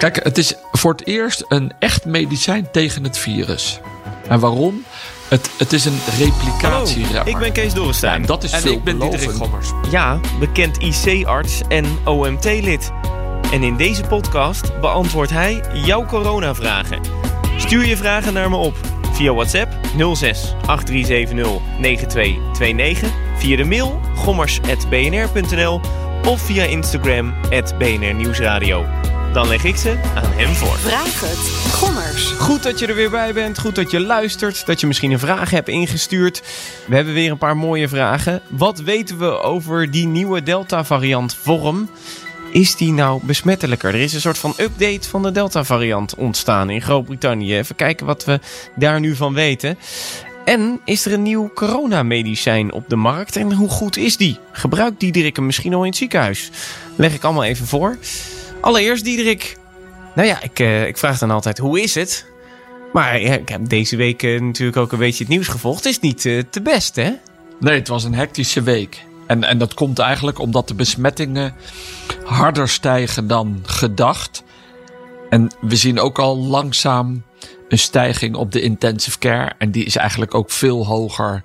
Kijk, het is voor het eerst een echt medicijn tegen het virus. En waarom? Het, het is een replicatieremmer. ik ben Kees Dorrestein. Ja, dat is en ik ben Diederik. Gommers. Ja, bekend IC-arts en OMT-lid. En in deze podcast beantwoordt hij jouw coronavragen. Stuur je vragen naar me op via WhatsApp 06 8370 9229, via de mail gommers@bnr.nl of via Instagram BNR Nieuwsradio. Dan leg ik ze aan hem voor. Vraag het. Gommers. Goed dat je er weer bij bent. Goed dat je luistert. Dat je misschien een vraag hebt ingestuurd. We hebben weer een paar mooie vragen. Wat weten we over die nieuwe Delta-variant vorm? Is die nou besmettelijker? Er is een soort van update van de Delta-variant ontstaan in Groot-Brittannië. Even kijken wat we daar nu van weten. En is er een nieuw coronamedicijn op de markt? En hoe goed is die? Gebruikt Diederik hem misschien al in het ziekenhuis? Leg ik allemaal even voor. Allereerst Diederik. Nou ja, ik, eh, ik vraag dan altijd hoe is het? Maar ja, ik heb deze week eh, natuurlijk ook een beetje het nieuws gevolgd. Het is niet eh, te best, hè? Nee, het was een hectische week. En, en dat komt eigenlijk omdat de besmettingen harder stijgen dan gedacht. En we zien ook al langzaam een stijging op de intensive care. En die is eigenlijk ook veel hoger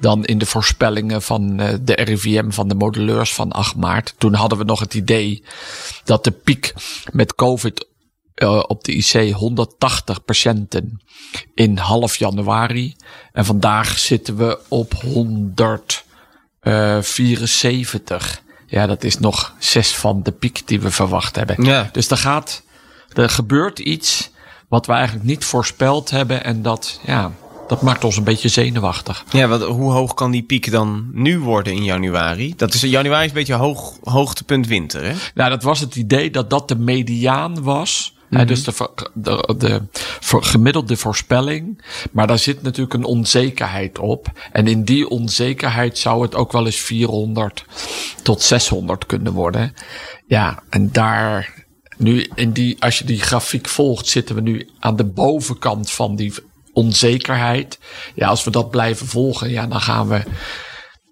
dan in de voorspellingen van eh, de RIVM, van de modelleurs van 8 maart. Toen hadden we nog het idee dat de piek met COVID eh, op de IC 180 patiënten in half januari. En vandaag zitten we op 174. Ja, dat is nog zes van de piek die we verwacht hebben. Ja. Dus er gaat, er gebeurt iets wat we eigenlijk niet voorspeld hebben. En dat, ja, dat maakt ons een beetje zenuwachtig. Ja, wat, hoe hoog kan die piek dan nu worden in januari? Dat is, januari is een beetje hoog, hoogtepunt winter, hè? Nou, dat was het idee dat dat de mediaan was. Hè, dus de, de, de gemiddelde voorspelling. Maar daar zit natuurlijk een onzekerheid op. En in die onzekerheid zou het ook wel eens 400 tot 600 kunnen worden. Ja, en daar. Nu, in die, als je die grafiek volgt, zitten we nu aan de bovenkant van die onzekerheid. Ja, als we dat blijven volgen, ja, dan gaan we.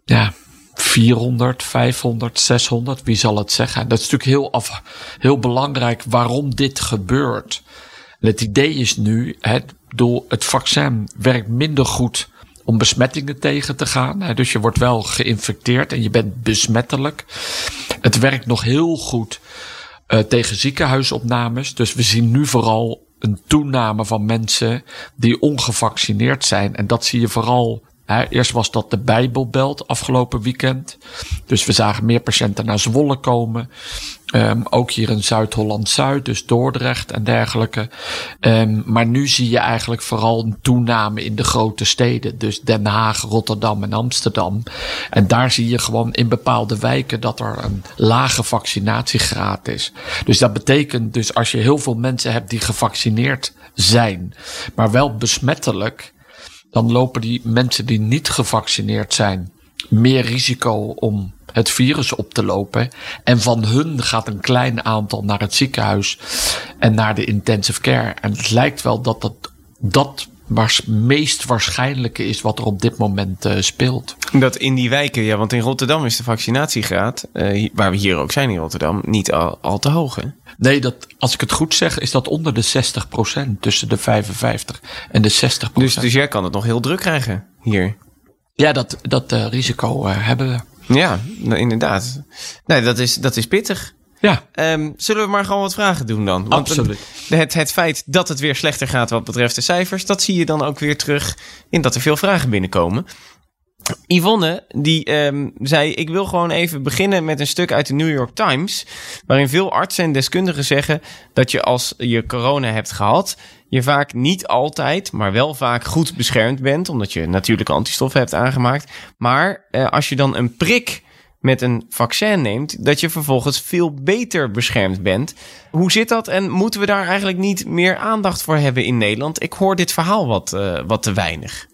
Ja, 400, 500, 600, wie zal het zeggen? Dat is natuurlijk heel, af, heel belangrijk waarom dit gebeurt. Het idee is nu, hè, bedoel, het vaccin werkt minder goed om besmettingen tegen te gaan. Dus je wordt wel geïnfecteerd en je bent besmettelijk. Het werkt nog heel goed eh, tegen ziekenhuisopnames. Dus we zien nu vooral een toename van mensen die ongevaccineerd zijn. En dat zie je vooral. Hè, eerst was dat de Bijbelbelt afgelopen weekend. Dus we zagen meer patiënten naar Zwolle komen. Ehm, ook hier in Zuid-Holland-Zuid, dus Dordrecht en dergelijke. Ehm, maar nu zie je eigenlijk vooral een toename in de grote steden. Dus Den Haag, Rotterdam en Amsterdam. En daar zie je gewoon in bepaalde wijken dat er een lage vaccinatiegraad is. Dus dat betekent dus als je heel veel mensen hebt die gevaccineerd zijn, maar wel besmettelijk, dan lopen die mensen die niet gevaccineerd zijn meer risico om het virus op te lopen. En van hun gaat een klein aantal naar het ziekenhuis en naar de intensive care. En het lijkt wel dat dat, dat waars, meest waarschijnlijke is wat er op dit moment eh, speelt. Dat in die wijken, ja, want in Rotterdam is de vaccinatiegraad, eh, waar we hier ook zijn in Rotterdam, niet al, al te hoog, hè? Nee, dat, als ik het goed zeg, is dat onder de 60%. Tussen de 55 en de 60%. Dus, dus jij kan het nog heel druk krijgen hier. ja, dat, dat eh, risico hebben we. Ja, nou, inderdaad. Nee, dat is, dat is pittig. Ja, Ehm, zullen we maar gewoon wat vragen doen dan? Want Absoluut. Het, het feit dat het weer slechter gaat wat betreft de cijfers, dat zie je dan ook weer terug in dat er veel vragen binnenkomen. Yvonne, die ehm, zei: Ik wil gewoon even beginnen met een stuk uit de New York Times. Waarin veel artsen en deskundigen zeggen dat je als je corona hebt gehad, je vaak niet altijd, maar wel vaak goed beschermd bent. Omdat je natuurlijke antistoffen hebt aangemaakt. Maar eh, als je dan een prik met een vaccin neemt, dat je vervolgens veel beter beschermd bent. Hoe zit dat en moeten we daar eigenlijk niet meer aandacht voor hebben in Nederland? Ik hoor dit verhaal wat, eh, wat te weinig.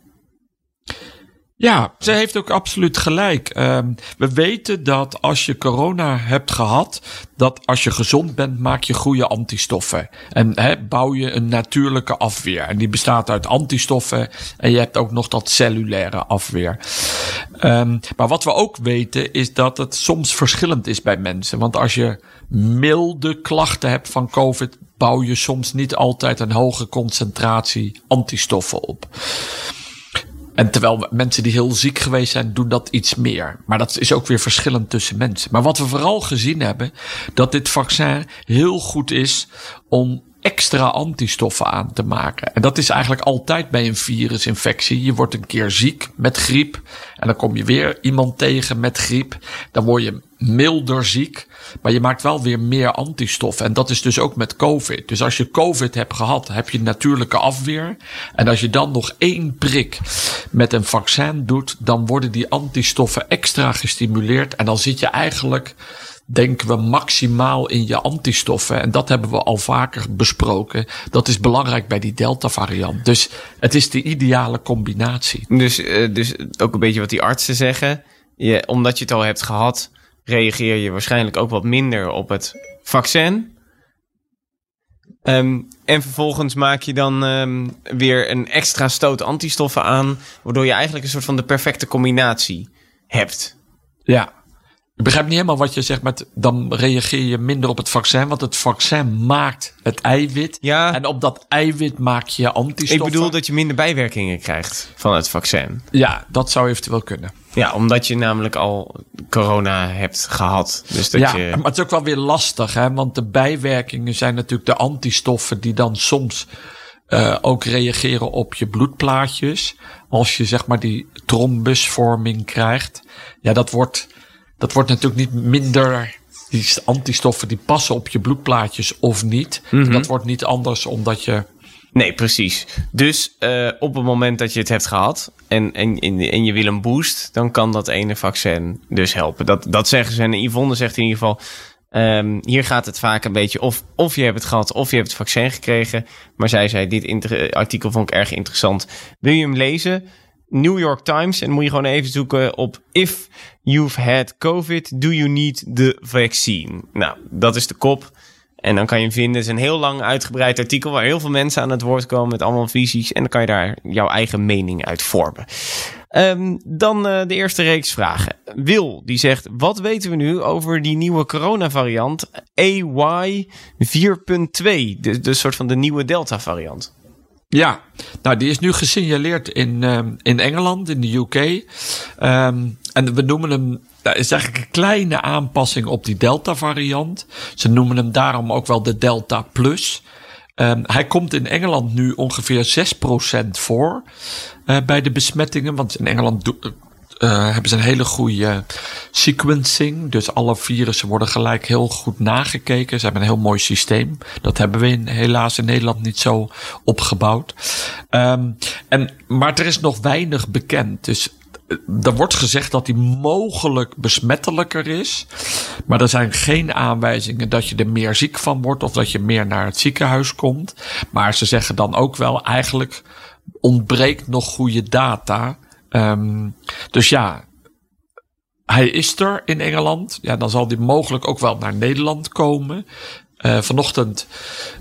Ja, ze heeft ook absoluut gelijk. Ehm, we weten dat als je corona hebt gehad, dat als je gezond bent, maak je goede antistoffen. En bouw je een natuurlijke afweer. En die bestaat uit antistoffen. En je hebt ook nog dat cellulaire afweer. Um, maar wat we ook weten, is dat het soms verschillend is bij mensen. Want als je milde klachten hebt van COVID, bouw je soms niet altijd een hoge concentratie antistoffen op. En terwijl mensen die heel ziek geweest zijn, doen dat iets meer. Maar dat is ook weer verschillend tussen mensen. Maar wat we vooral gezien hebben, dat dit vaccin heel goed is om extra antistoffen aan te maken. En dat is eigenlijk altijd bij een virusinfectie. Je wordt een keer ziek met griep. En dan kom je weer iemand tegen met griep. Dan word je milder ziek. Maar je maakt wel weer meer antistoffen. En dat is dus ook met COVID. Dus als je COVID hebt gehad, heb je natuurlijke afweer. En als je dan nog één prik met een vaccin doet, dan worden die antistoffen extra gestimuleerd. En dan zit je eigenlijk denken we maximaal in je antistoffen. En dat hebben we al vaker besproken. Dat is belangrijk bij die Delta-variant. Dus het is de ideale combinatie. Dus, uh, dus ook een beetje wat die artsen zeggen. Je, omdat je het al hebt gehad, reageer je waarschijnlijk ook wat minder op het vaccin. Um, en vervolgens maak je dan um, weer een extra stoot antistoffen aan, waardoor je eigenlijk een soort van de perfecte combinatie hebt. Ja, ik begrijp niet helemaal wat je zegt met dan reageer je minder op het vaccin, want het vaccin maakt het eiwit. Ja. En op dat eiwit maak je antistoffen. Ik bedoel dat je minder bijwerkingen krijgt van het vaccin. Ja, dat zou eventueel kunnen. Ja, omdat je namelijk al corona hebt gehad. Dus dat ja, je... maar het is ook wel weer lastig, hè? want de bijwerkingen zijn natuurlijk de antistoffen die dan soms uh, ook reageren op je bloedplaatjes. Als je zeg maar die trombusvorming krijgt. Ja, dat wordt dat wordt natuurlijk niet minder. Die antistoffen die passen op je bloedplaatjes of niet. Mm -hmm. Dat wordt niet anders omdat je. Nee, precies. Dus uh, op het moment dat je het hebt gehad en, en, en je wil een boost, dan kan dat ene vaccin dus helpen. Dat, dat zeggen ze. En Yvonne zegt in ieder geval. Um, hier gaat het vaak een beetje of, of je hebt het gehad of je hebt het vaccin gekregen. Maar zij zei, dit artikel vond ik erg interessant. Wil je hem lezen? New York Times. En moet je gewoon even zoeken op If you've had COVID, do you need the vaccine? Nou, dat is de kop. En dan kan je vinden, het is een heel lang uitgebreid artikel waar heel veel mensen aan het woord komen met allemaal visies. En dan kan je daar jouw eigen mening uit vormen. Um, dan uh, de eerste reeks vragen. Wil, die zegt, wat weten we nu over die nieuwe coronavariant AY 4.2? De, de soort van de nieuwe Delta variant. Ja, nou die is nu gesignaleerd in, um, in Engeland, in de UK. Um, en we noemen hem, dat is eigenlijk een kleine aanpassing op die Delta variant. Ze noemen hem daarom ook wel de Delta Plus. Um, hij komt in Engeland nu ongeveer 6% voor uh, bij de besmettingen. Want in Engeland uh, hebben ze een hele goede sequencing. Dus alle virussen worden gelijk heel goed nagekeken. Ze hebben een heel mooi systeem. Dat hebben we in, helaas in Nederland niet zo opgebouwd. Um, en, maar er is nog weinig bekend. Dus eh, er wordt gezegd dat hij mogelijk besmettelijker is. Maar er zijn geen aanwijzingen dat je er meer ziek van wordt of dat je meer naar het ziekenhuis komt. Maar ze zeggen dan ook wel eigenlijk ontbreekt nog goede data. Um, dus ja, hij is er in Engeland. Ja, dan zal hij mogelijk ook wel naar Nederland komen. Uh, vanochtend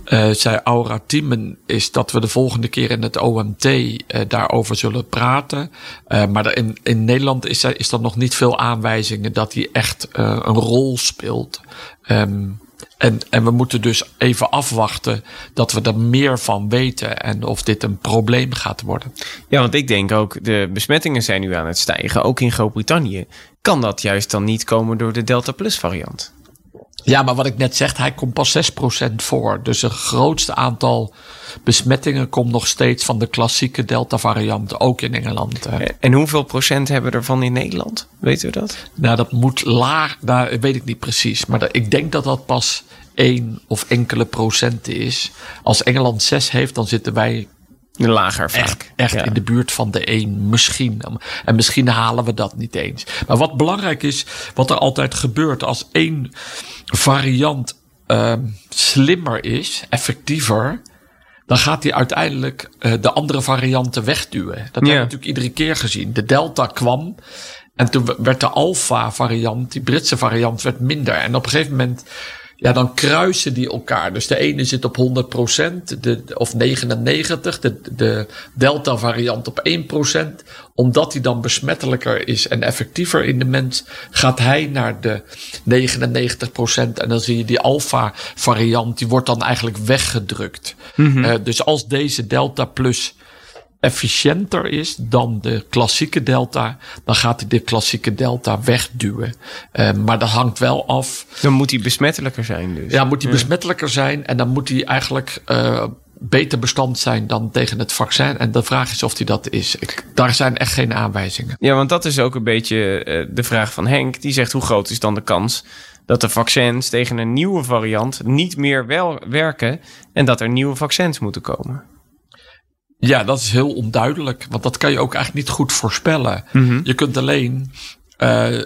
uh, zei Aura Tiemen is dat we de volgende keer in het OMT uh, daarover zullen praten. maar in, in Nederland is is er nog niet veel aanwijzingen dat hij echt een rol speelt. Um, en, en we moeten dus even afwachten dat we er meer van weten en of dit een probleem gaat worden. Ja, want ik denk ook, de besmettingen zijn nu aan het stijgen, ook in Groot-Brittannië. Kan dat juist dan niet komen door de Delta Plus variant? Ja, maar wat ik net zeg, hij komt pas 6% voor. Dus het grootste aantal besmettingen komt nog steeds van de klassieke Delta-variant, ook in Engeland. En hoeveel procent hebben we ervan in Nederland? Weten we dat? Nou, dat moet laag, nou, weet ik niet precies. Maar ik denk dat dat pas 1 of enkele procenten is. Als Engeland 6 heeft, dan zitten wij Lager vaak. Echt, echt ja. in de buurt van de 1 misschien. En misschien halen we dat niet eens. Maar wat belangrijk is, wat er altijd gebeurt als één variant uh, slimmer is, effectiever, dan gaat hij uiteindelijk uh, de andere varianten wegduwen. Dat hebben we natuurlijk iedere keer gezien. De Delta kwam en toen werd de Alpha variant, die Britse variant, werd minder. En op een gegeven moment ja, dan kruisen die elkaar. Dus de ene zit op 100% de, of 99%, de, de delta variant op 1%. Omdat hij dan besmettelijker is en effectiever in de mens, gaat hij naar de 99%. En dan zie je die alpha variant, die wordt dan eigenlijk weggedrukt. Mm -hmm. uh, dus als deze delta plus efficiënter is dan de klassieke delta, dan gaat hij de klassieke delta wegduwen. Uh, maar dat hangt wel af. Dan moet hij besmettelijker zijn dus. Ja, moet hij ja. besmettelijker zijn en dan moet hij eigenlijk uh, beter bestand zijn dan tegen het vaccin. En de vraag is of hij dat is. Ik, daar zijn echt geen aanwijzingen. Ja, want dat is ook een beetje uh, de vraag van Henk. Die zegt hoe groot is dan de kans dat de vaccins tegen een nieuwe variant niet meer wel werken en dat er nieuwe vaccins moeten komen? Ja, dat is heel onduidelijk. Want dat kan je ook eigenlijk niet goed voorspellen. Mm -hmm. Je kunt alleen uh, uh,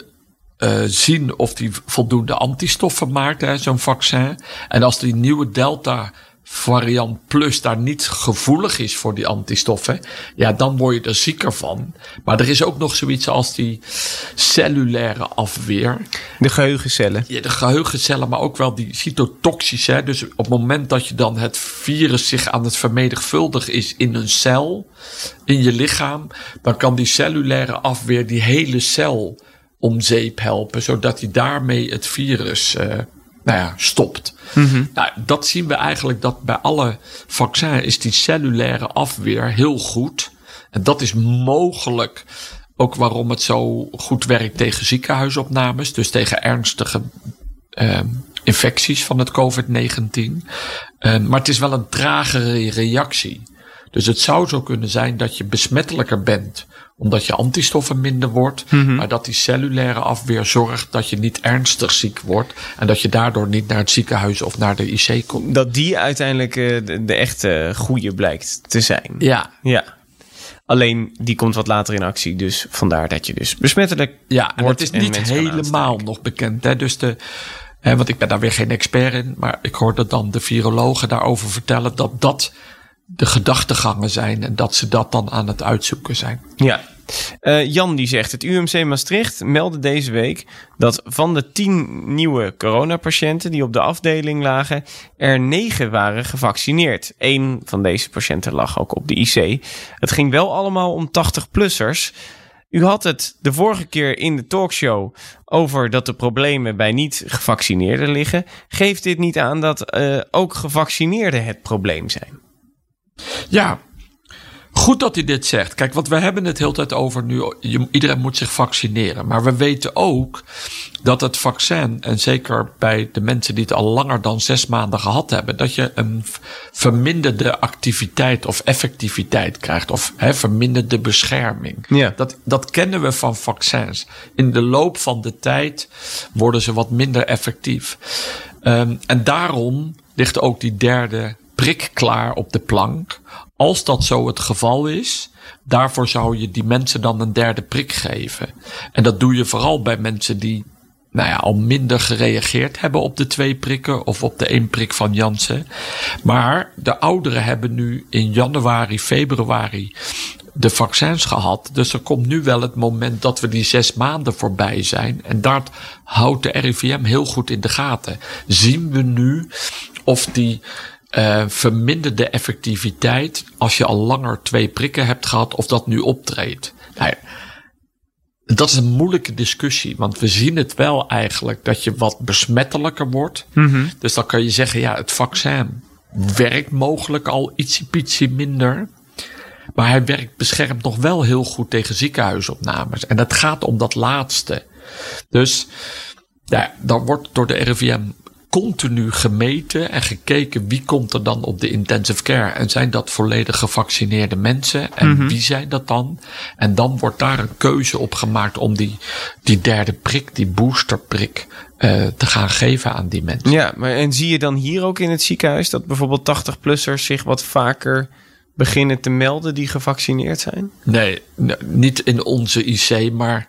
zien of die voldoende antistoffen maakt, zo'n vaccin. En als die nieuwe Delta variant plus daar niet gevoelig is voor die antistoffen, ja, dan word je er zieker van. Maar er is ook nog zoiets als die cellulaire afweer. De geheugencellen. Ja, de geheugencellen, maar ook wel die cytotoxische. Dus op het moment dat je dan het virus zich aan het vermenigvuldigen is in een cel, in je lichaam, dan kan die cellulaire afweer die hele cel om zeep helpen, zodat hij daarmee het virus uh, nou ja, stopt. Mm -hmm. nou, dat zien we eigenlijk dat bij alle vaccins is die cellulaire afweer heel goed. En dat is mogelijk ook waarom het zo goed werkt tegen ziekenhuisopnames, dus tegen ernstige uh, infecties van het COVID-19. Uh, maar het is wel een tragere reactie. Dus het zou zo kunnen zijn dat je besmettelijker bent omdat je antistoffen minder wordt, mm -hmm. maar dat die cellulaire afweer zorgt dat je niet ernstig ziek wordt en dat je daardoor niet naar het ziekenhuis of naar de IC komt. Dat die uiteindelijk uh, de, de echte goede blijkt te zijn. Ja. Ja. Alleen die komt wat later in actie, dus vandaar dat je dus besmettelijk ja, en wordt. Het is niet helemaal nog bekend. Hè? Dus de, hè, want ik ben daar weer geen expert in, maar ik hoorde dan de virologen daarover vertellen dat dat de gedachtegangen zijn en dat ze dat dan aan het uitzoeken zijn. Ja. Uh, Jan die zegt, het UMC Maastricht meldde deze week dat van de tien nieuwe coronapatiënten die op de afdeling lagen, er negen waren gevaccineerd. Eén van deze patiënten lag ook op de IC. Het ging wel allemaal om 80-plussers. U had het de vorige keer in de talkshow over dat de problemen bij niet gevaccineerden liggen. Geeft dit niet aan dat uh, ook gevaccineerden het probleem zijn? Ja, goed dat hij dit zegt. Kijk, want we hebben het heel tijd over nu. Iedereen moet zich vaccineren. Maar we weten ook dat het vaccin, en zeker bij de mensen die het al langer dan zes maanden gehad hebben, dat je een verminderde activiteit of effectiviteit krijgt. Of hè, verminderde bescherming. Ja. Dat, dat kennen we van vaccins. In de loop van de tijd worden ze wat minder effectief. Um, en daarom ligt ook die derde prik klaar op de plank. Als dat zo het geval is, daarvoor zou je die mensen dan een derde prik geven. En dat doe je vooral bij mensen die nou ja, al minder gereageerd hebben op de twee prikken of op de één prik van Janssen. Maar de ouderen hebben nu in januari, februari de vaccins gehad. Dus er komt nu wel het moment dat we die zes maanden voorbij zijn. En dat houdt de RIVM heel goed in de gaten. Zien we nu of die uh, verminderde effectiviteit als je al langer twee prikken hebt gehad of dat nu optreedt. Nou, dat is een moeilijke discussie, want we zien het wel eigenlijk dat je wat besmettelijker wordt. Mm -hmm. Dus dan kan je zeggen, ja, het vaccin werkt mogelijk al ietsje minder. Maar hij werkt beschermt nog wel heel goed tegen ziekenhuisopnames. En het gaat om dat laatste. Dus ja, dan wordt door de RIVM continu gemeten en gekeken wie komt er dan op de intensive care. En zijn dat volledig gevaccineerde mensen? En mm -hmm. wie zijn dat dan? En dan wordt daar een keuze op gemaakt om die, die derde prik, die boosterprik, uh, te gaan geven aan die mensen. Ja, maar en zie je dan hier ook in het ziekenhuis dat bijvoorbeeld 80-plussers zich wat vaker beginnen te melden die gevaccineerd zijn? Nee, niet in onze IC, maar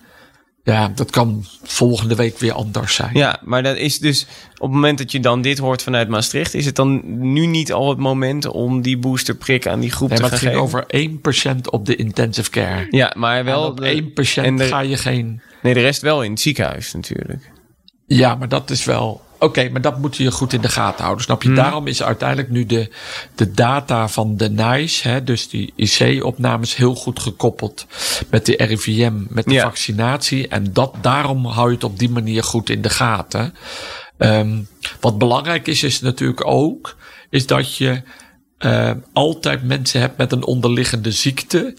Ja, dat kan volgende week weer anders zijn. Ja, maar dat is dus op het moment dat je dan dit hoort vanuit Maastricht, is het dan nu niet al het moment om die boosterprik aan die groep Nee, te maar gaan het ging geven? over 1% op de intensive care. Ja, maar Wel wel op de- 1% en de- ga je geen. Nee, de rest wel in het ziekenhuis natuurlijk. Ja, maar dat is wel. Oké, maar dat moet je goed in de gaten houden. Snap Hmm. je? Daarom is uiteindelijk nu de, de data van de NICE, hè, dus die IC-opnames, heel goed gekoppeld met de RIVM, met de Ja. vaccinatie. En dat, daarom hou je het op die manier goed in de gaten. Ehm, wat belangrijk is, is natuurlijk ook, is dat je eh, altijd mensen hebt met een onderliggende ziekte.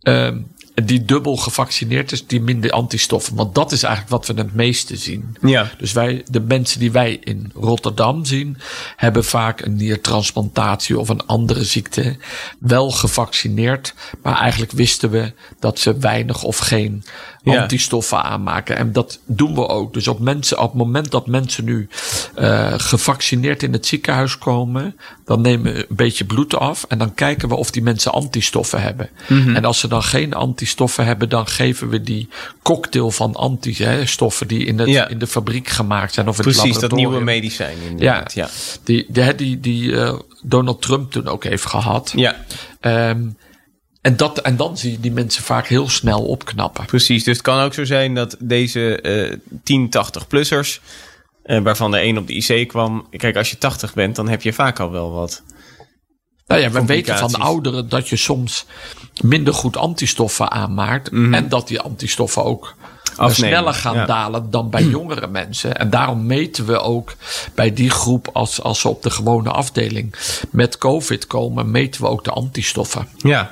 ehm, die dubbel gevaccineerd is, die minder antistoffen. Want dat is eigenlijk wat we het meeste zien. Ja. Dus wij, de mensen die wij in Rotterdam zien, hebben vaak een niertransplantatie of een andere ziekte. Wel gevaccineerd, maar eigenlijk wisten we dat ze weinig of geen Ja. antistoffen aanmaken. En dat doen we ook. Dus op, mensen, op het moment dat mensen nu eh, gevaccineerd in het ziekenhuis komen, dan nemen we een beetje bloed af en dan kijken we of die mensen antistoffen hebben. Mhm. En als ze dan geen antistoffen hebben, dan geven we die cocktail van antistoffen die in, het, Ja. in de fabriek gemaakt zijn of in het Precies, dat nieuwe medicijn inderdaad. Ja. Die, die, die, die eh, Donald Trump toen ook heeft gehad. ja, Ehm, en, dat, en dan zie je die mensen vaak heel snel opknappen. precies. Dus het kan ook zo zijn dat deze eh 10, 80-plussers, eh, waarvan er één op de IC kwam. Kijk, als je 80 bent, dan heb je vaak al wel wat. Nou ja, we weten van de ouderen dat je soms minder goed antistoffen aanmaakt. En dat die antistoffen ook Mhm. Afnemen, sneller gaan ja. dalen dan bij jongere mensen. En daarom meten we ook bij die groep, als, als ze op de gewone afdeling met COVID komen, meten we ook de antistoffen. Ja.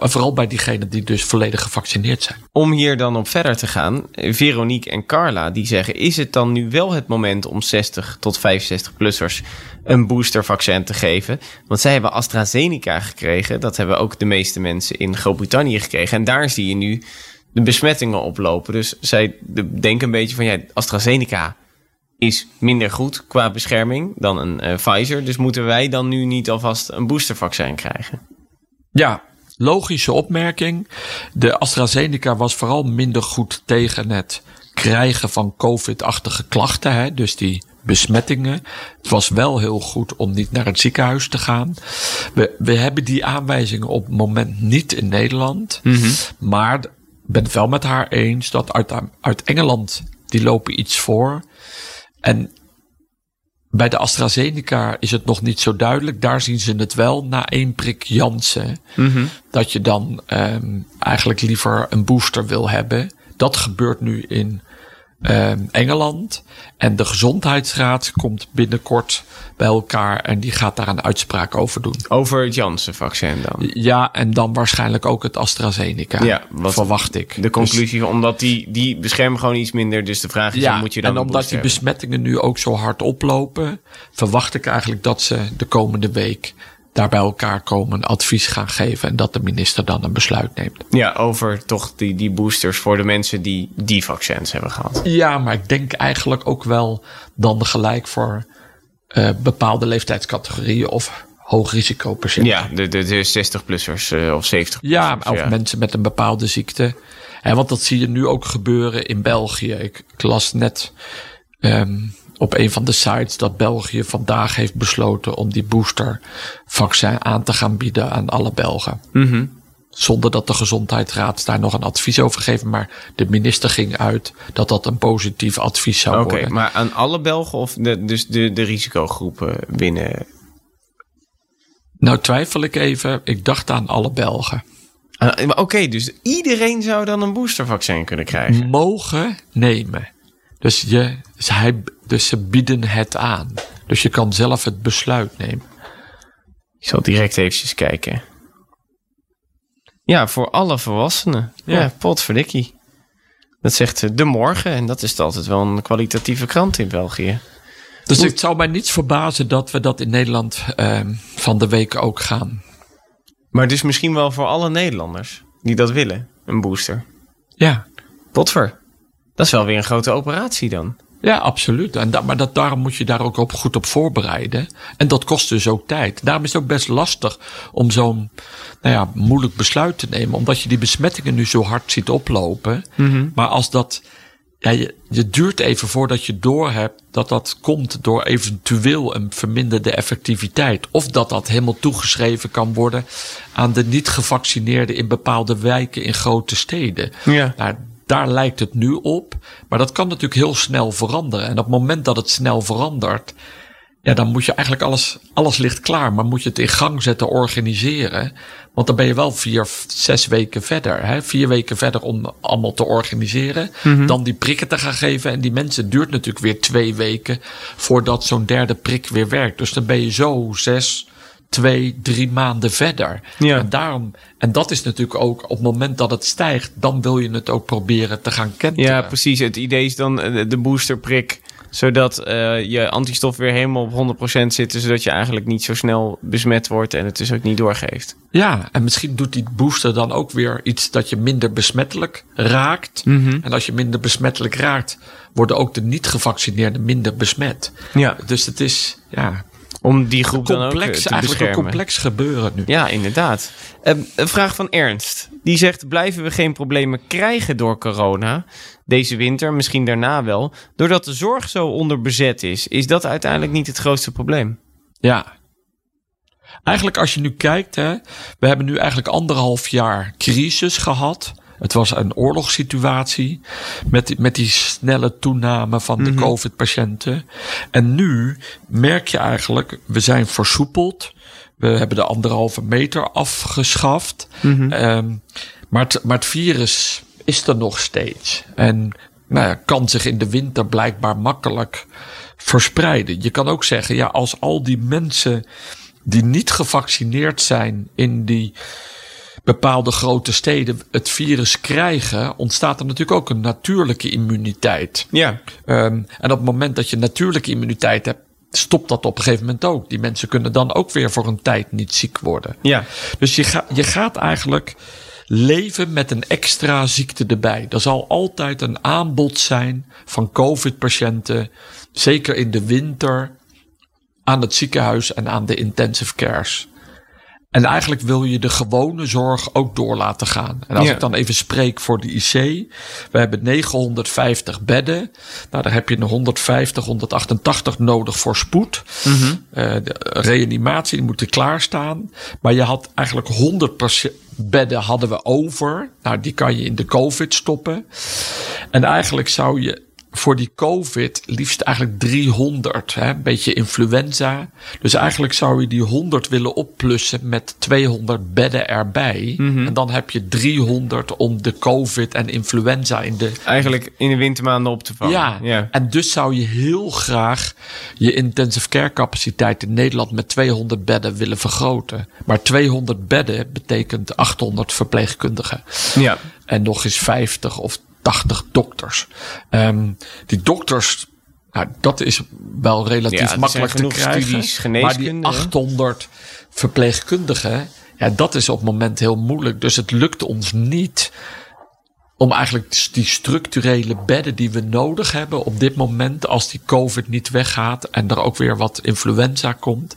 En Vooral bij diegenen die dus volledig gevaccineerd zijn. Om hier dan op verder te gaan, eh, Veronique en Carla die zeggen: is het dan nu wel het moment om 60 tot 65-plussers een boostervaccin te geven? Want zij hebben AstraZeneca gekregen. Dat hebben ook de meeste mensen in Groot-Brittannië gekregen. En daar zie je nu de besmettingen oplopen. Dus zij de- denken een beetje van ja, AstraZeneca is minder goed qua bescherming dan een eh, Pfizer. Dus moeten wij dan nu niet alvast een boostervaccin krijgen? Ja, logische opmerking. De AstraZeneca was vooral minder goed tegen het krijgen van COVID-achtige klachten. Hè? Dus die besmettingen. Het was wel heel goed om niet naar het ziekenhuis te gaan. We, we hebben die aanwijzingen op het moment niet in Nederland. Maar ik ben het wel met haar eens dat uit, uit Engeland, die lopen iets voor. En bij de AstraZeneca is het nog niet zo duidelijk. Daar zien ze het wel na één prik Janssen. Dat je dan ehm, eigenlijk liever een booster wil hebben. Dat gebeurt nu in ehm, Engeland. En de gezondheidsraad komt binnenkort bij elkaar. En die gaat daar een uitspraak over doen. Over het Janssen-vaccin dan. Ja, en dan waarschijnlijk ook het AstraZeneca. Ja, wat- verwacht ik. De conclusie, omdat die, die beschermen gewoon iets minder. Dus de vraag is, Ja, moet je dan en omdat die hebben? besmettingen nu ook zo hard oplopen, verwacht ik eigenlijk dat ze de komende week daar bij elkaar komen, advies gaan geven en dat de minister dan een besluit neemt. Ja, over toch die, die boosters voor de mensen die die vaccins hebben gehad. Ja, maar ik denk eigenlijk ook wel dan gelijk voor eh, bepaalde leeftijdscategorieën of hoogrisicopatiënten. Ja, de, de, de 60-plussers eh, of 70 Ja, of mensen met een bepaalde ziekte. En want dat zie je nu ook gebeuren in België. Ik, ik las net ehm, op een van de sites dat België vandaag heeft besloten om die boostervaccin aan te gaan bieden aan alle Belgen. Mhm. Zonder dat de gezondheidsraad daar nog een advies over geeft. Maar de minister ging uit dat dat een positief advies zou Oké, worden. maar aan alle Belgen of de, dus de, de risicogroepen binnen? Nou twijfel ik even. Ik dacht aan alle Belgen. Ah, Oké, dus iedereen zou dan een boostervaccin kunnen krijgen? mogen nemen. Dus, je, dus, hij, dus ze bieden het aan. Dus je kan zelf het besluit nemen. Ik zal direct eventjes kijken. Ja, voor alle volwassenen. Ja, Ja. potverdikkie. Dat zegt eh, De Morgen en dat is altijd wel een kwalitatieve krant in België. Dus het zou mij niets verbazen dat we dat in Nederland ehm, van de week ook gaan. Maar dus misschien wel voor alle Nederlanders die dat willen, een booster. Ja, Potver. Dat is wel weer een grote operatie dan. Ja, absoluut. En da maar dat, daarom moet je daar ook op, goed op voorbereiden. En dat kost dus ook tijd. Daarom is het ook best lastig om zo'n nou ja, moeilijk besluit te nemen. Omdat je die besmettingen nu zo hard ziet oplopen. Maar als dat. Ja, je, je duurt even voordat je doorhebt dat dat komt door eventueel een verminderde effectiviteit. Of dat dat helemaal toegeschreven kan worden aan de niet gevaccineerden in bepaalde wijken in grote steden. Ja. Nou, daar lijkt het nu op. Maar dat kan natuurlijk heel snel veranderen. En op het moment dat het snel verandert. Ja, dan moet je eigenlijk alles, alles ligt klaar. Maar moet je het in gang zetten, organiseren. Want dan ben je wel vier, zes weken verder. Hè? Vier weken verder om allemaal te organiseren. Dan die prikken te gaan geven. En die mensen duurt natuurlijk weer twee weken voordat zo'n derde prik weer werkt. Dus dan ben je zo zes, twee, drie maanden verder. Ja. En daarom, en dat is natuurlijk ook op het moment dat het stijgt, dan wil je het ook proberen te gaan kenteren. Ja, precies. Het idee is dan eh, de boosterprik, zodat eh, je antistof weer helemaal op 100% zitten, zodat je eigenlijk niet zo snel besmet wordt en het dus ook niet doorgeeft. Ja, en misschien doet die booster dan ook weer iets dat je minder besmettelijk raakt. En als je minder besmettelijk raakt, worden ook de niet gevaccineerden minder besmet. Ja, Dus het is ja, om die groep dan ook eh, complex, te eigenlijk een complex gebeuren nu. Ja, inderdaad. Ehm, een vraag van Ernst. Die zegt: Blijven we geen problemen krijgen door corona? Deze winter, misschien daarna wel. Doordat de zorg zo onderbezet is. Is dat uiteindelijk niet het grootste probleem? Ja. Eigenlijk als je nu kijkt, hè, we hebben nu eigenlijk anderhalf jaar crisis gehad. Het was een oorlogssituatie met, die- met die snelle toename van de COVID-patiënten. En nu merk je eigenlijk, we zijn versoepeld. We hebben de anderhalve meter afgeschaft. Ehm, maar, het, maar het virus is er nog steeds. En nou ja, kan zich in de winter blijkbaar makkelijk verspreiden. Je kan ook zeggen, ja, als al die mensen die niet gevaccineerd zijn in die bepaalde grote steden het virus krijgen, ontstaat er natuurlijk ook een natuurlijke immuniteit. Ja. Ehm, en op het moment dat je natuurlijke immuniteit hebt, stopt dat op een gegeven moment ook. Die mensen kunnen dan ook weer voor een tijd niet ziek worden. Ja. Dus je, ga, je gaat eigenlijk leven met een extra ziekte erbij. Er zal altijd een aanbod zijn van COVID-patiënten, zeker in de winter, aan het ziekenhuis en aan de intensive cares. En eigenlijk wil je de gewone zorg ook door laten gaan. En als Ja. ik dan even spreek voor de IC. We hebben 950 bedden. Nou, daar heb je een 150, 188 nodig voor spoed. Eh, de reanimatie die moeten klaarstaan. Maar je had eigenlijk 100 perce- bedden hadden we over. Nou, die kan je in de COVID stoppen. En eigenlijk zou je voor die COVID liefst eigenlijk 300. Hè? Een beetje influenza. Dus eigenlijk zou je die 100 willen opplussen met 200 bedden erbij. En dan heb je 300 om de COVID en influenza in de Eigenlijk in de wintermaanden op te vangen. ja. ja. en dus zou je heel graag je intensive care capaciteit in Nederland met 200 bedden willen vergroten. Maar 200 bedden betekent 800 verpleegkundigen. Ja. En nog eens 50 of 80 dokters. Ehm, die dokters, nou, dat is wel relatief Ja, makkelijk te krijgen. studies maar die geneeskunde, hè? 800 verpleegkundigen, ja, dat is op het moment heel moeilijk. Dus het lukt ons niet om eigenlijk die structurele bedden die we nodig hebben op dit moment, als die COVID niet weggaat en er ook weer wat influenza komt.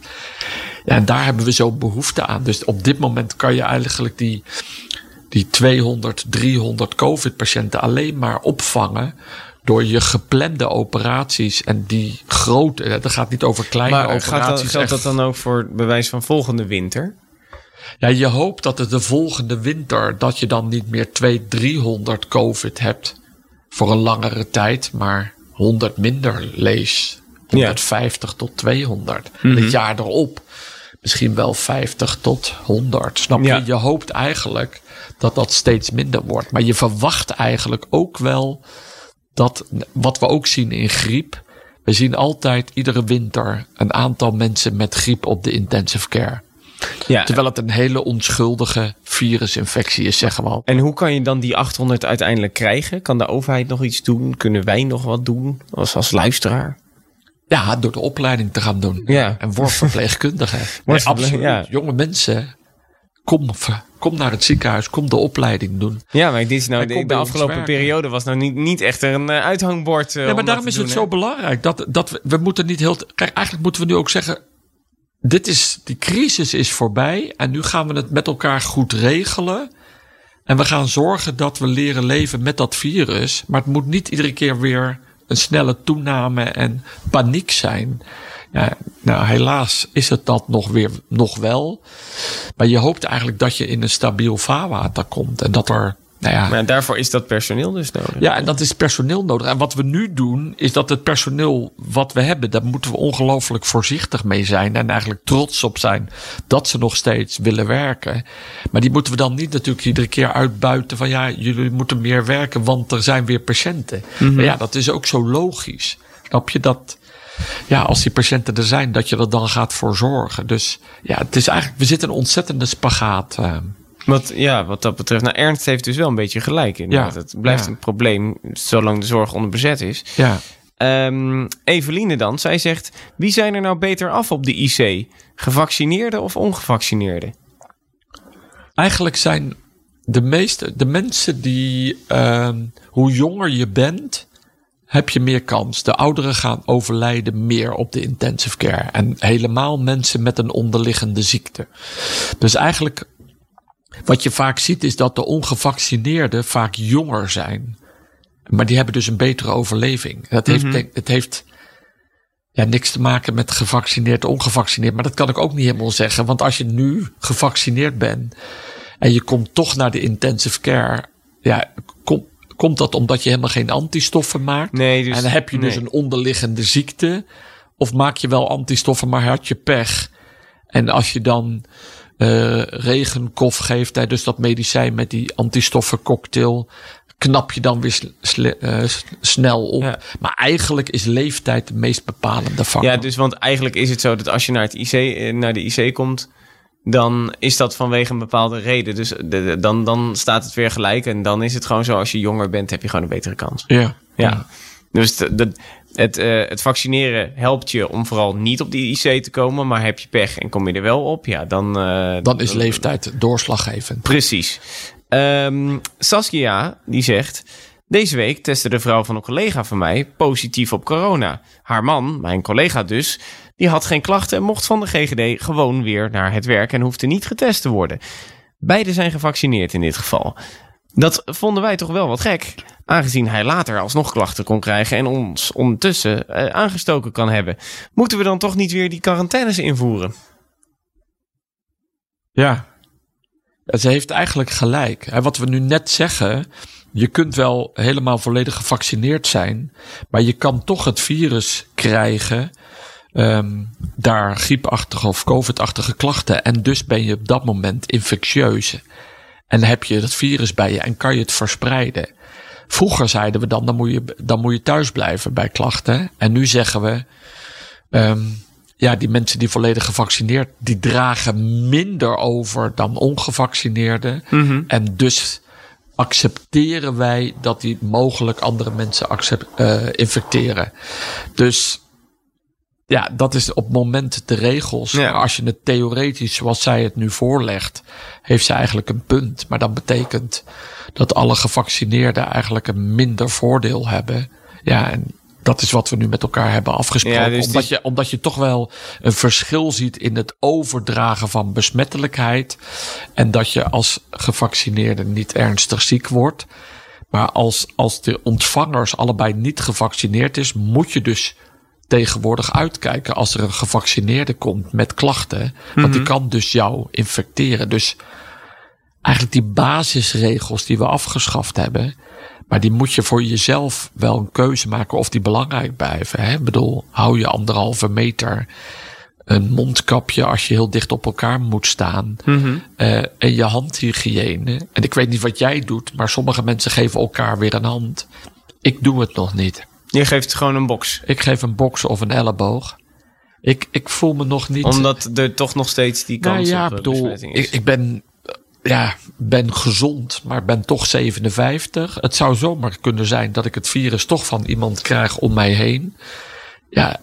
Ja, en daar hebben we zo behoefte aan. Dus op dit moment kan je eigenlijk die, die 200, 300 COVID-patiënten alleen maar opvangen door je geplande operaties en die grote, hè, dat gaat niet over kleine Maar operaties. dat, geldt dat dan ook voor bewijs van volgende winter? Ja, je hoopt dat het de volgende winter, dat je dan niet meer 200, 300 COVID hebt voor een langere tijd, maar 100 minder lees. 150 tot 200. En Mhm. het jaar erop misschien wel 50 tot 100. Snap Ja. je? Je hoopt eigenlijk dat dat steeds minder wordt. Maar je verwacht eigenlijk ook wel dat, wat we ook zien in griep. We zien altijd iedere winter een aantal mensen met griep op de intensive care. Ja. Terwijl het een hele onschuldige virusinfectie is, zeggen we al. En hoe kan je dan die 800 uiteindelijk krijgen? Kan de overheid nog iets doen? Kunnen wij nog wat doen als, als luisteraar? Ja, door de opleiding te gaan doen. Ja. En word verpleegkundige. Nee, absoluut. ja. Jonge mensen, kom, kom naar het ziekenhuis, kom de opleiding doen. Ja, maar dit is nou, de, afgelopen periode was nou niet, niet echt een eh, uithangbord. eh, Ja, maar daarom is doen, het hè? zo belangrijk dat, dat we, we moeten niet heel. Kijk, eigenlijk moeten we nu ook zeggen. Dit is, die crisis is voorbij en nu gaan we het met elkaar goed regelen. En we gaan zorgen dat we leren leven met dat virus. Maar het moet niet iedere keer weer een snelle toename en paniek zijn. Ja, nou, helaas is het dat nog weer nog wel. Maar je hoopt eigenlijk dat je in een stabiel vaarwater komt. En dat er, nou ja, Maar daarvoor is dat personeel dus nodig. ja, en dat is personeel nodig. En wat we nu doen, is dat het personeel wat we hebben, daar moeten we ongelooflijk voorzichtig mee zijn. En eigenlijk trots op zijn dat ze nog steeds willen werken. Maar die moeten we dan niet natuurlijk iedere keer uitbuiten van ja, jullie moeten meer werken, want er zijn weer patiënten. Maar ja, dat is ook zo logisch. Snap je dat? Ja, als die patiënten er zijn, dat je er dan gaat voor zorgen. Dus ja, het is eigenlijk, we zitten in een ontzettende spagaat. eh. Wat, ja, wat dat betreft. Nou, Ernst heeft dus wel een beetje gelijk. Inderdaad. Ja, Het blijft ja. een probleem zolang de zorg onderbezet is. ja. Ehm, Eveline dan, zij zegt... Wie zijn er nou beter af op de IC? Gevaccineerden of ongevaccineerden? Eigenlijk zijn de meeste, de mensen die, ehm, hoe jonger je bent, heb je meer kans. De ouderen gaan overlijden meer op de intensive care. En helemaal mensen met een onderliggende ziekte. Dus eigenlijk, wat je vaak ziet, is dat de ongevaccineerden vaak jonger zijn. Maar die hebben dus een betere overleving. Dat heeft, denk- het heeft ja, niks te maken met gevaccineerd, ongevaccineerd. Maar dat kan ik ook niet helemaal zeggen. Want als je nu gevaccineerd bent en je komt toch naar de intensive care. Ja, komt dat omdat je helemaal geen antistoffen maakt? Nee, dus- en dan heb je dus een onderliggende ziekte. Of maak je wel antistoffen, maar had je pech. En als je dan eh regenkof geeft, hè, dus dat medicijn met die antistoffencocktail, knap je dan weer eh, snel op. Ja. Maar eigenlijk is leeftijd de meest bepalende factor. Ja, dus want eigenlijk is het zo dat als je naar, het IC, eh, naar de IC komt... dan is dat vanwege een bepaalde reden. Dus de- de- dan, dan staat het weer gelijk. En dan is het gewoon zo, als je jonger bent, heb je gewoon een betere kans. ja. Ja. Dus de, het, eh, het vaccineren helpt je om vooral niet op die IC te komen. Maar heb je pech en kom je er wel op, ja, dan... eh, Dan is leeftijd doorslaggevend. Precies. Ehm, Saskia, die zegt... Deze week testte de vrouw van een collega van mij positief op corona. Haar man, mijn collega dus, die had geen klachten en mocht van de GGD gewoon weer naar het werk en hoefde niet getest te worden. Beiden zijn gevaccineerd in dit geval. Dat vonden wij toch wel wat gek, aangezien hij later alsnog klachten kon krijgen en ons ondertussen eh, aangestoken kan hebben. Moeten we dan toch niet weer die quarantaines invoeren? Ja. Ze heeft eigenlijk gelijk. Wat we nu net zeggen, je kunt wel helemaal volledig gevaccineerd zijn, maar je kan toch het virus krijgen, ehm, daar griepachtige of covid-achtige klachten, en dus ben je op dat moment infectieus. En heb je het virus bij je en kan je het verspreiden. Vroeger zeiden we dan, dan moet je, dan moet je thuis blijven bij klachten. En nu zeggen we, ehm, ja, die mensen die volledig gevaccineerd, die dragen minder over dan ongevaccineerden. En dus accepteren wij dat die mogelijk andere mensen eh, infecteren. Dus ja, dat is op moment de regels. Ja. Maar als je het theoretisch, zoals zij het nu voorlegt, heeft ze eigenlijk een punt. Maar dat betekent dat alle gevaccineerden eigenlijk een minder voordeel hebben. Ja, en dat is wat we nu met elkaar hebben afgesproken. Ja, dus omdat, je, omdat je toch wel een verschil ziet in het overdragen van besmettelijkheid. En dat je als gevaccineerde niet ernstig ziek wordt. Maar als, als de ontvangers allebei niet gevaccineerd is, moet je dus tegenwoordig uitkijken als er een gevaccineerde komt met klachten. Want die kan dus jou infecteren. Dus eigenlijk die basisregels die we afgeschaft hebben. Maar die moet je voor jezelf wel een keuze maken of die belangrijk blijven. Hè? Ik bedoel, hou je anderhalve meter. Een mondkapje als je heel dicht op elkaar moet staan. eh, en je handhygiëne. En ik weet niet wat jij doet, maar sommige mensen geven elkaar weer een hand. Ik doe het nog niet. Je geeft gewoon een box. Ik geef een box of een elleboog. Ik, ik voel me nog niet. Omdat er toch nog steeds die nou kans ja, op eh, bedoel, is. ik, ik ben, eh, ja, ben gezond, maar ben toch 57. Het zou zomaar kunnen zijn dat ik het virus toch van iemand krijg om mij heen. Ja,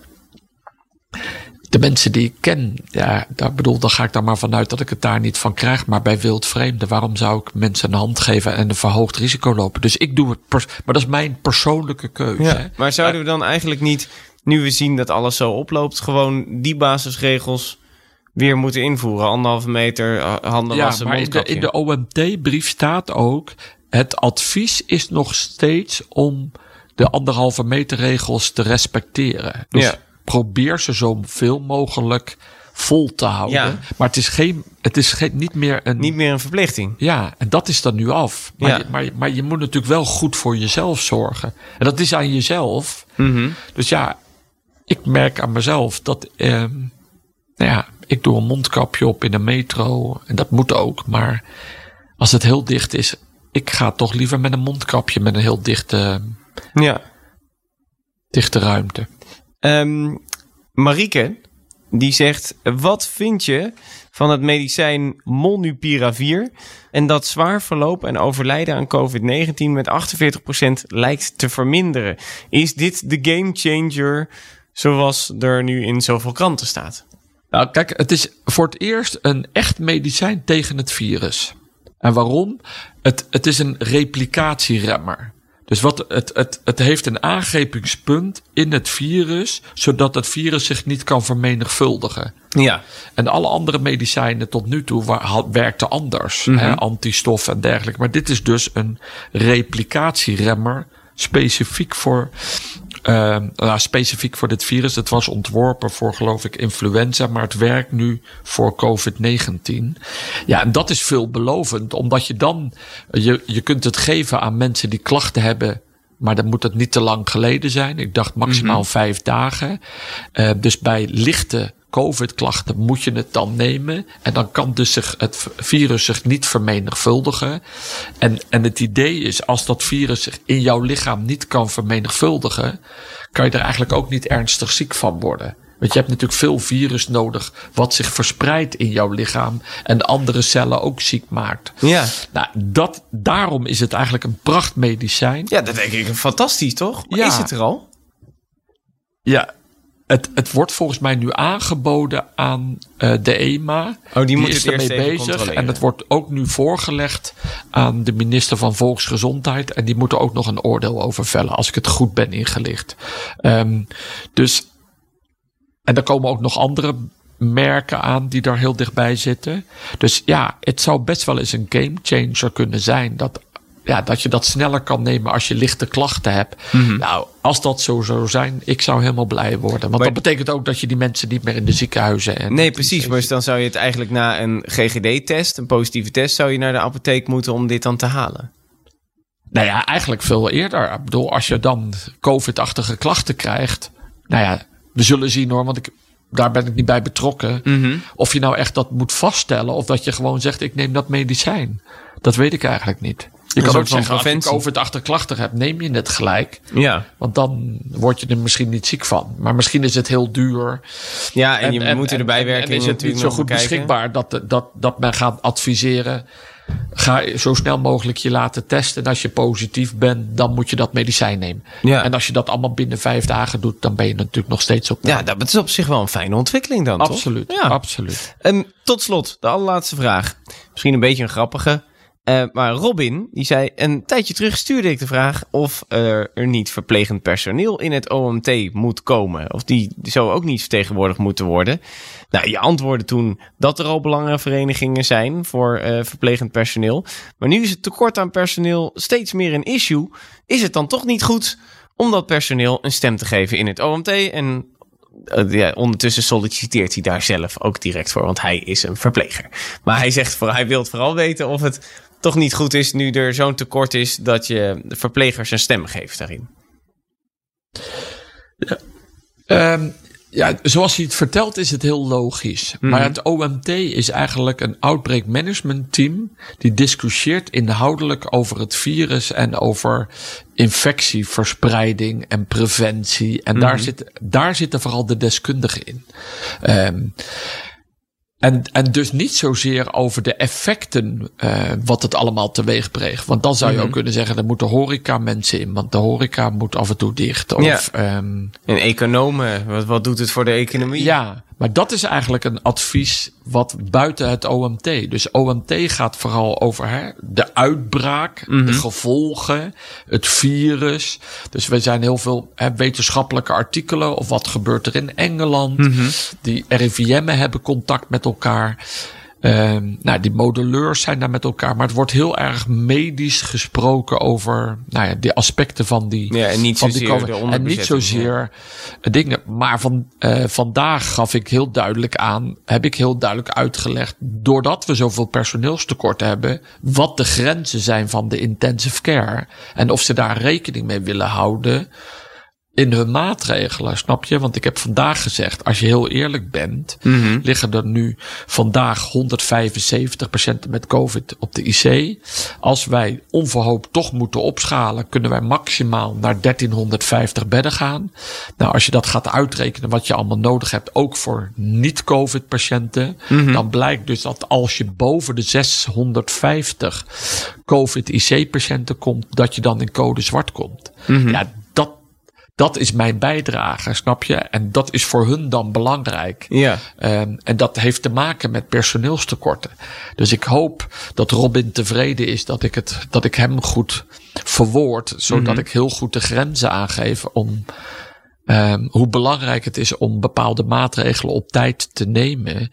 de mensen die ik ken, ja, daar bedoel, dan ga ik daar maar vanuit dat ik het daar niet van krijg. Maar bij wildvreemden, waarom zou ik mensen een hand geven en een verhoogd risico lopen? Dus ik doe het, pers- maar dat is mijn persoonlijke keuze. hè. Maar zouden we dan eigenlijk niet, nu we zien dat alles zo oploopt, gewoon die basisregels weer moeten invoeren? Anderhalve meter, eh, handen Ja, wassen, maar in de, in de OMT-brief staat ook: het advies is nog steeds om de anderhalve meter regels te respecteren. Dus Ja. Probeer ze zoveel mogelijk vol te houden. Ja. Maar het is, geen, het is geen, niet meer een. Niet meer een verplichting. Ja, en dat is dan nu af. Maar, Ja. je, maar, maar je moet natuurlijk wel goed voor jezelf zorgen. En dat is aan jezelf. Mhm. Dus ja, ik merk aan mezelf dat. ehm nou ja, ik doe een mondkapje op in een metro. En dat moet ook. Maar als het heel dicht is, ik ga toch liever met een mondkapje met een heel dichte, Ja. dichte ruimte. Ehm Marieke, die zegt: Wat vind je van het medicijn Molnupiravir en dat zwaar verloop en overlijden aan COVID-19 met 48% lijkt te verminderen? Is dit de game changer zoals er nu in zoveel kranten staat? Nou, kijk, het is voor het eerst een echt medicijn tegen het virus. En waarom? Het, het is een replicatieremmer. Dus wat, het, het, het heeft een aangrijpingspunt in het virus, zodat het virus zich niet kan vermenigvuldigen. Ja. En alle andere medicijnen tot nu toe had- werkten anders. hè, antistof en dergelijke. Maar dit is dus een replicatieremmer. Specifiek voor, eh, nou, specifiek voor dit virus. Het was ontworpen voor, geloof ik, influenza. Maar het werkt nu voor COVID-19. Ja, en dat is veelbelovend. Omdat je dan, je, je kunt het geven aan mensen die klachten hebben. Maar dan moet het niet te lang geleden zijn. Ik dacht maximaal vijf dagen. Eh, dus bij lichte COVID-klachten moet je het dan nemen. En dan kan dus zich het virus zich niet vermenigvuldigen. En, en het idee is, als dat virus zich in jouw lichaam niet kan vermenigvuldigen, kan je er eigenlijk ook niet ernstig ziek van worden. Want je hebt natuurlijk veel virus nodig wat zich verspreidt in jouw lichaam en andere cellen ook ziek maakt. Ja. Nou, dat, daarom is het eigenlijk een prachtmedicijn. Ja, dat denk ik fantastisch, toch? Maar Ja. Is het er al? Ja, het, het wordt volgens mij nu aangeboden aan eh, de EMA. Oh, die moet is ermee bezig. En het wordt ook nu voorgelegd aan de minister van Volksgezondheid. En die moeten ook nog een oordeel over vellen, als ik het goed ben ingelicht. Ehm, dus, en er komen ook nog andere merken aan die daar heel dichtbij zitten. Dus ja, het zou best wel eens een game changer kunnen zijn. Dat, ja, dat je dat sneller kan nemen als je lichte klachten hebt. Mhm. Nou, als dat zo zou zijn, ik zou helemaal blij worden. Want Maar- dat betekent ook dat je die mensen niet meer in de ziekenhuizen en Nee, precies. Maar dan zou je het eigenlijk na een GGD-test, een positieve test, zou je naar de apotheek moeten om dit dan te halen. Nou ja, eigenlijk veel eerder. Ik bedoel, als je dan COVID-achtige klachten krijgt. Nou ja, we zullen zien hoor, want ik, daar ben ik niet bij betrokken. Mhm. Of je nou echt dat moet vaststellen. Of dat je gewoon zegt, ik neem dat medicijn. Dat weet ik eigenlijk niet. Je kan ook zeggen, als je. COVID-achtige klachten hebt, neem je het gelijk. Ja. Want dan word je er misschien niet ziek van. Maar misschien is het heel duur. Ja, en, je moet er de en- is het niet zo goed bekijken. beschikbaar dat, dat, dat men gaat adviseren. Ga zo snel mogelijk je laten testen. En als je positief bent, dan moet je dat medicijn nemen. Ja. En als je dat allemaal binnen vijf dagen doet, dan ben je natuurlijk nog steeds op. Ja, dat is op zich wel een fijne ontwikkeling dan, toch? absoluut. Ja. absoluut. En tot slot, de allerlaatste vraag. Misschien een beetje een grappige. Eh, maar Robin, die zei... Een tijdje terug stuurde ik de vraag... of er, er niet verplegend personeel in het OMT moet komen. Of die zo ook niet vertegenwoordigd moeten worden. Nou, je antwoordde toen dat er al belangenverenigingen zijn... voor eh, verplegend personeel. Maar nu is het tekort aan personeel steeds meer een issue. Is het dan toch niet goed om dat personeel een stem te geven in het OMT... en eh, ja, ondertussen solliciteert hij daar zelf ook direct voor, want hij is een verpleger. Maar hij zegt voor, hij wil vooral weten of het toch niet goed is nu er zo'n tekort is dat je de verplegers een stem geeft daarin. Ehm, ja, zoals hij het vertelt is het heel logisch. Maar het OMT is eigenlijk een outbreak management team die discussieert inhoudelijk over het virus en over infectieverspreiding en preventie. En daar, zit, daar zitten vooral de deskundigen in. Ehm, en, en dus niet zozeer over de effecten eh, wat het allemaal teweeg brengt. Want dan zou je ook kunnen zeggen, er moeten horeca mensen in. Want de horeca moet af en toe dicht. Of, Ja. En economen, wat, wat doet het voor de economie? ja, Maar dat is eigenlijk een advies wat buiten het OMT. Dus OMT gaat vooral over hè, de uitbraak, de gevolgen, het virus. Dus we zijn heel veel hè, wetenschappelijke artikelen of wat gebeurt er in Engeland. Die RIVM'en hebben contact met elkaar. Um, nou, die modelleurs zijn daar met elkaar. Maar het wordt heel erg medisch gesproken over nou ja, de aspecten van die. Ja, en niet van zozeer die de. En niet zozeer dingen. Maar van, uh, vandaag gaf ik heel duidelijk aan. Heb ik heel duidelijk uitgelegd. Doordat we zoveel personeelstekort hebben. Wat de grenzen zijn van de intensive care. En of ze daar rekening mee willen houden in hun maatregelen, snap je? Want ik heb vandaag gezegd, als je heel eerlijk bent, Mhm. liggen er nu vandaag 175 patiënten met COVID op de IC. Als wij onverhoopt toch moeten opschalen, kunnen wij maximaal naar 1350 bedden gaan. Nou, als je dat gaat uitrekenen, wat je allemaal nodig hebt, ook voor niet-COVID patiënten, dan blijkt dus dat als je boven de 650 COVID IC patiënten komt, dat je dan in code zwart komt. Ja, dat is mijn bijdrage, snap je? En dat is voor hun dan belangrijk. Ja. Um, en dat heeft te maken met personeelstekorten. Dus ik hoop dat Robin tevreden is dat ik, het, dat ik hem goed verwoord. Zodat Mhm. ik heel goed de grenzen aangeef om um, hoe belangrijk het is om bepaalde maatregelen op tijd te nemen.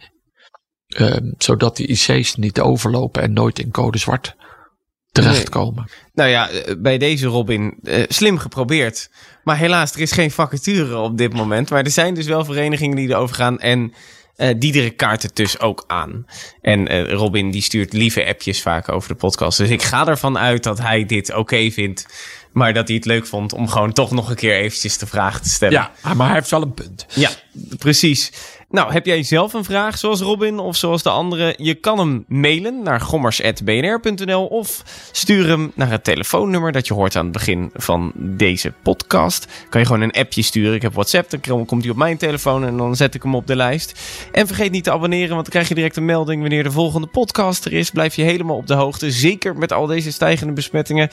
Um, zodat die IC's niet overlopen en nooit in code zwart terechtkomen. Nou ja, eh, bij deze Robin, eh, slim geprobeerd. Maar helaas, er is geen vacature op dit moment. Maar er zijn dus wel verenigingen die erover gaan. En eh Diederik kaart het dus ook aan. En Robin die stuurt lieve appjes vaak over de podcast. Dus ik ga ervan uit dat hij dit oké vindt. Maar dat hij het leuk vond om gewoon toch nog een keer eventjes de vraag te stellen. Ja, maar hij heeft wel een punt. Ja, precies. Nou, heb jij zelf een vraag zoals Robin of zoals de anderen? Je kan hem mailen naar gommers.bnr.nl of stuur hem naar het telefoonnummer dat je hoort aan het begin van deze podcast. Kan je gewoon een appje sturen. Ik heb WhatsApp, dan komt hij op mijn telefoon en dan zet ik hem op de lijst. En vergeet niet te abonneren, want dan krijg je direct een melding wanneer de volgende podcast er is. Blijf je helemaal op de hoogte. Zeker met al deze stijgende besmettingen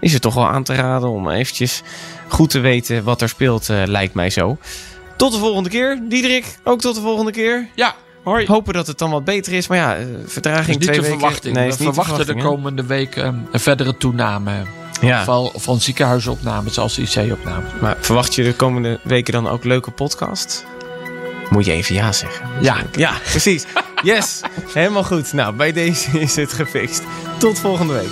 is het toch wel aan te raden om eventjes goed te weten wat er speelt, uh, lijkt mij zo. Tot de volgende keer. Diederik, ook tot de volgende keer. Ja, hoi. Hopen dat het dan wat beter is. Maar ja, uh, vertraging niet twee de weken. verwachting. Nee, We is niet verwachten de, de, komende weken um, een verdere toename. Ja. Van, van ziekenhuisopnames als IC-opnames. Maar verwacht je de komende weken dan ook leuke podcast? Moet je even ja zeggen. Ja. Ja, precies. Yes, helemaal goed. Nou, bij deze is het gefixt. Tot volgende week.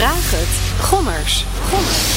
Vraag het. Gommers. Gommers.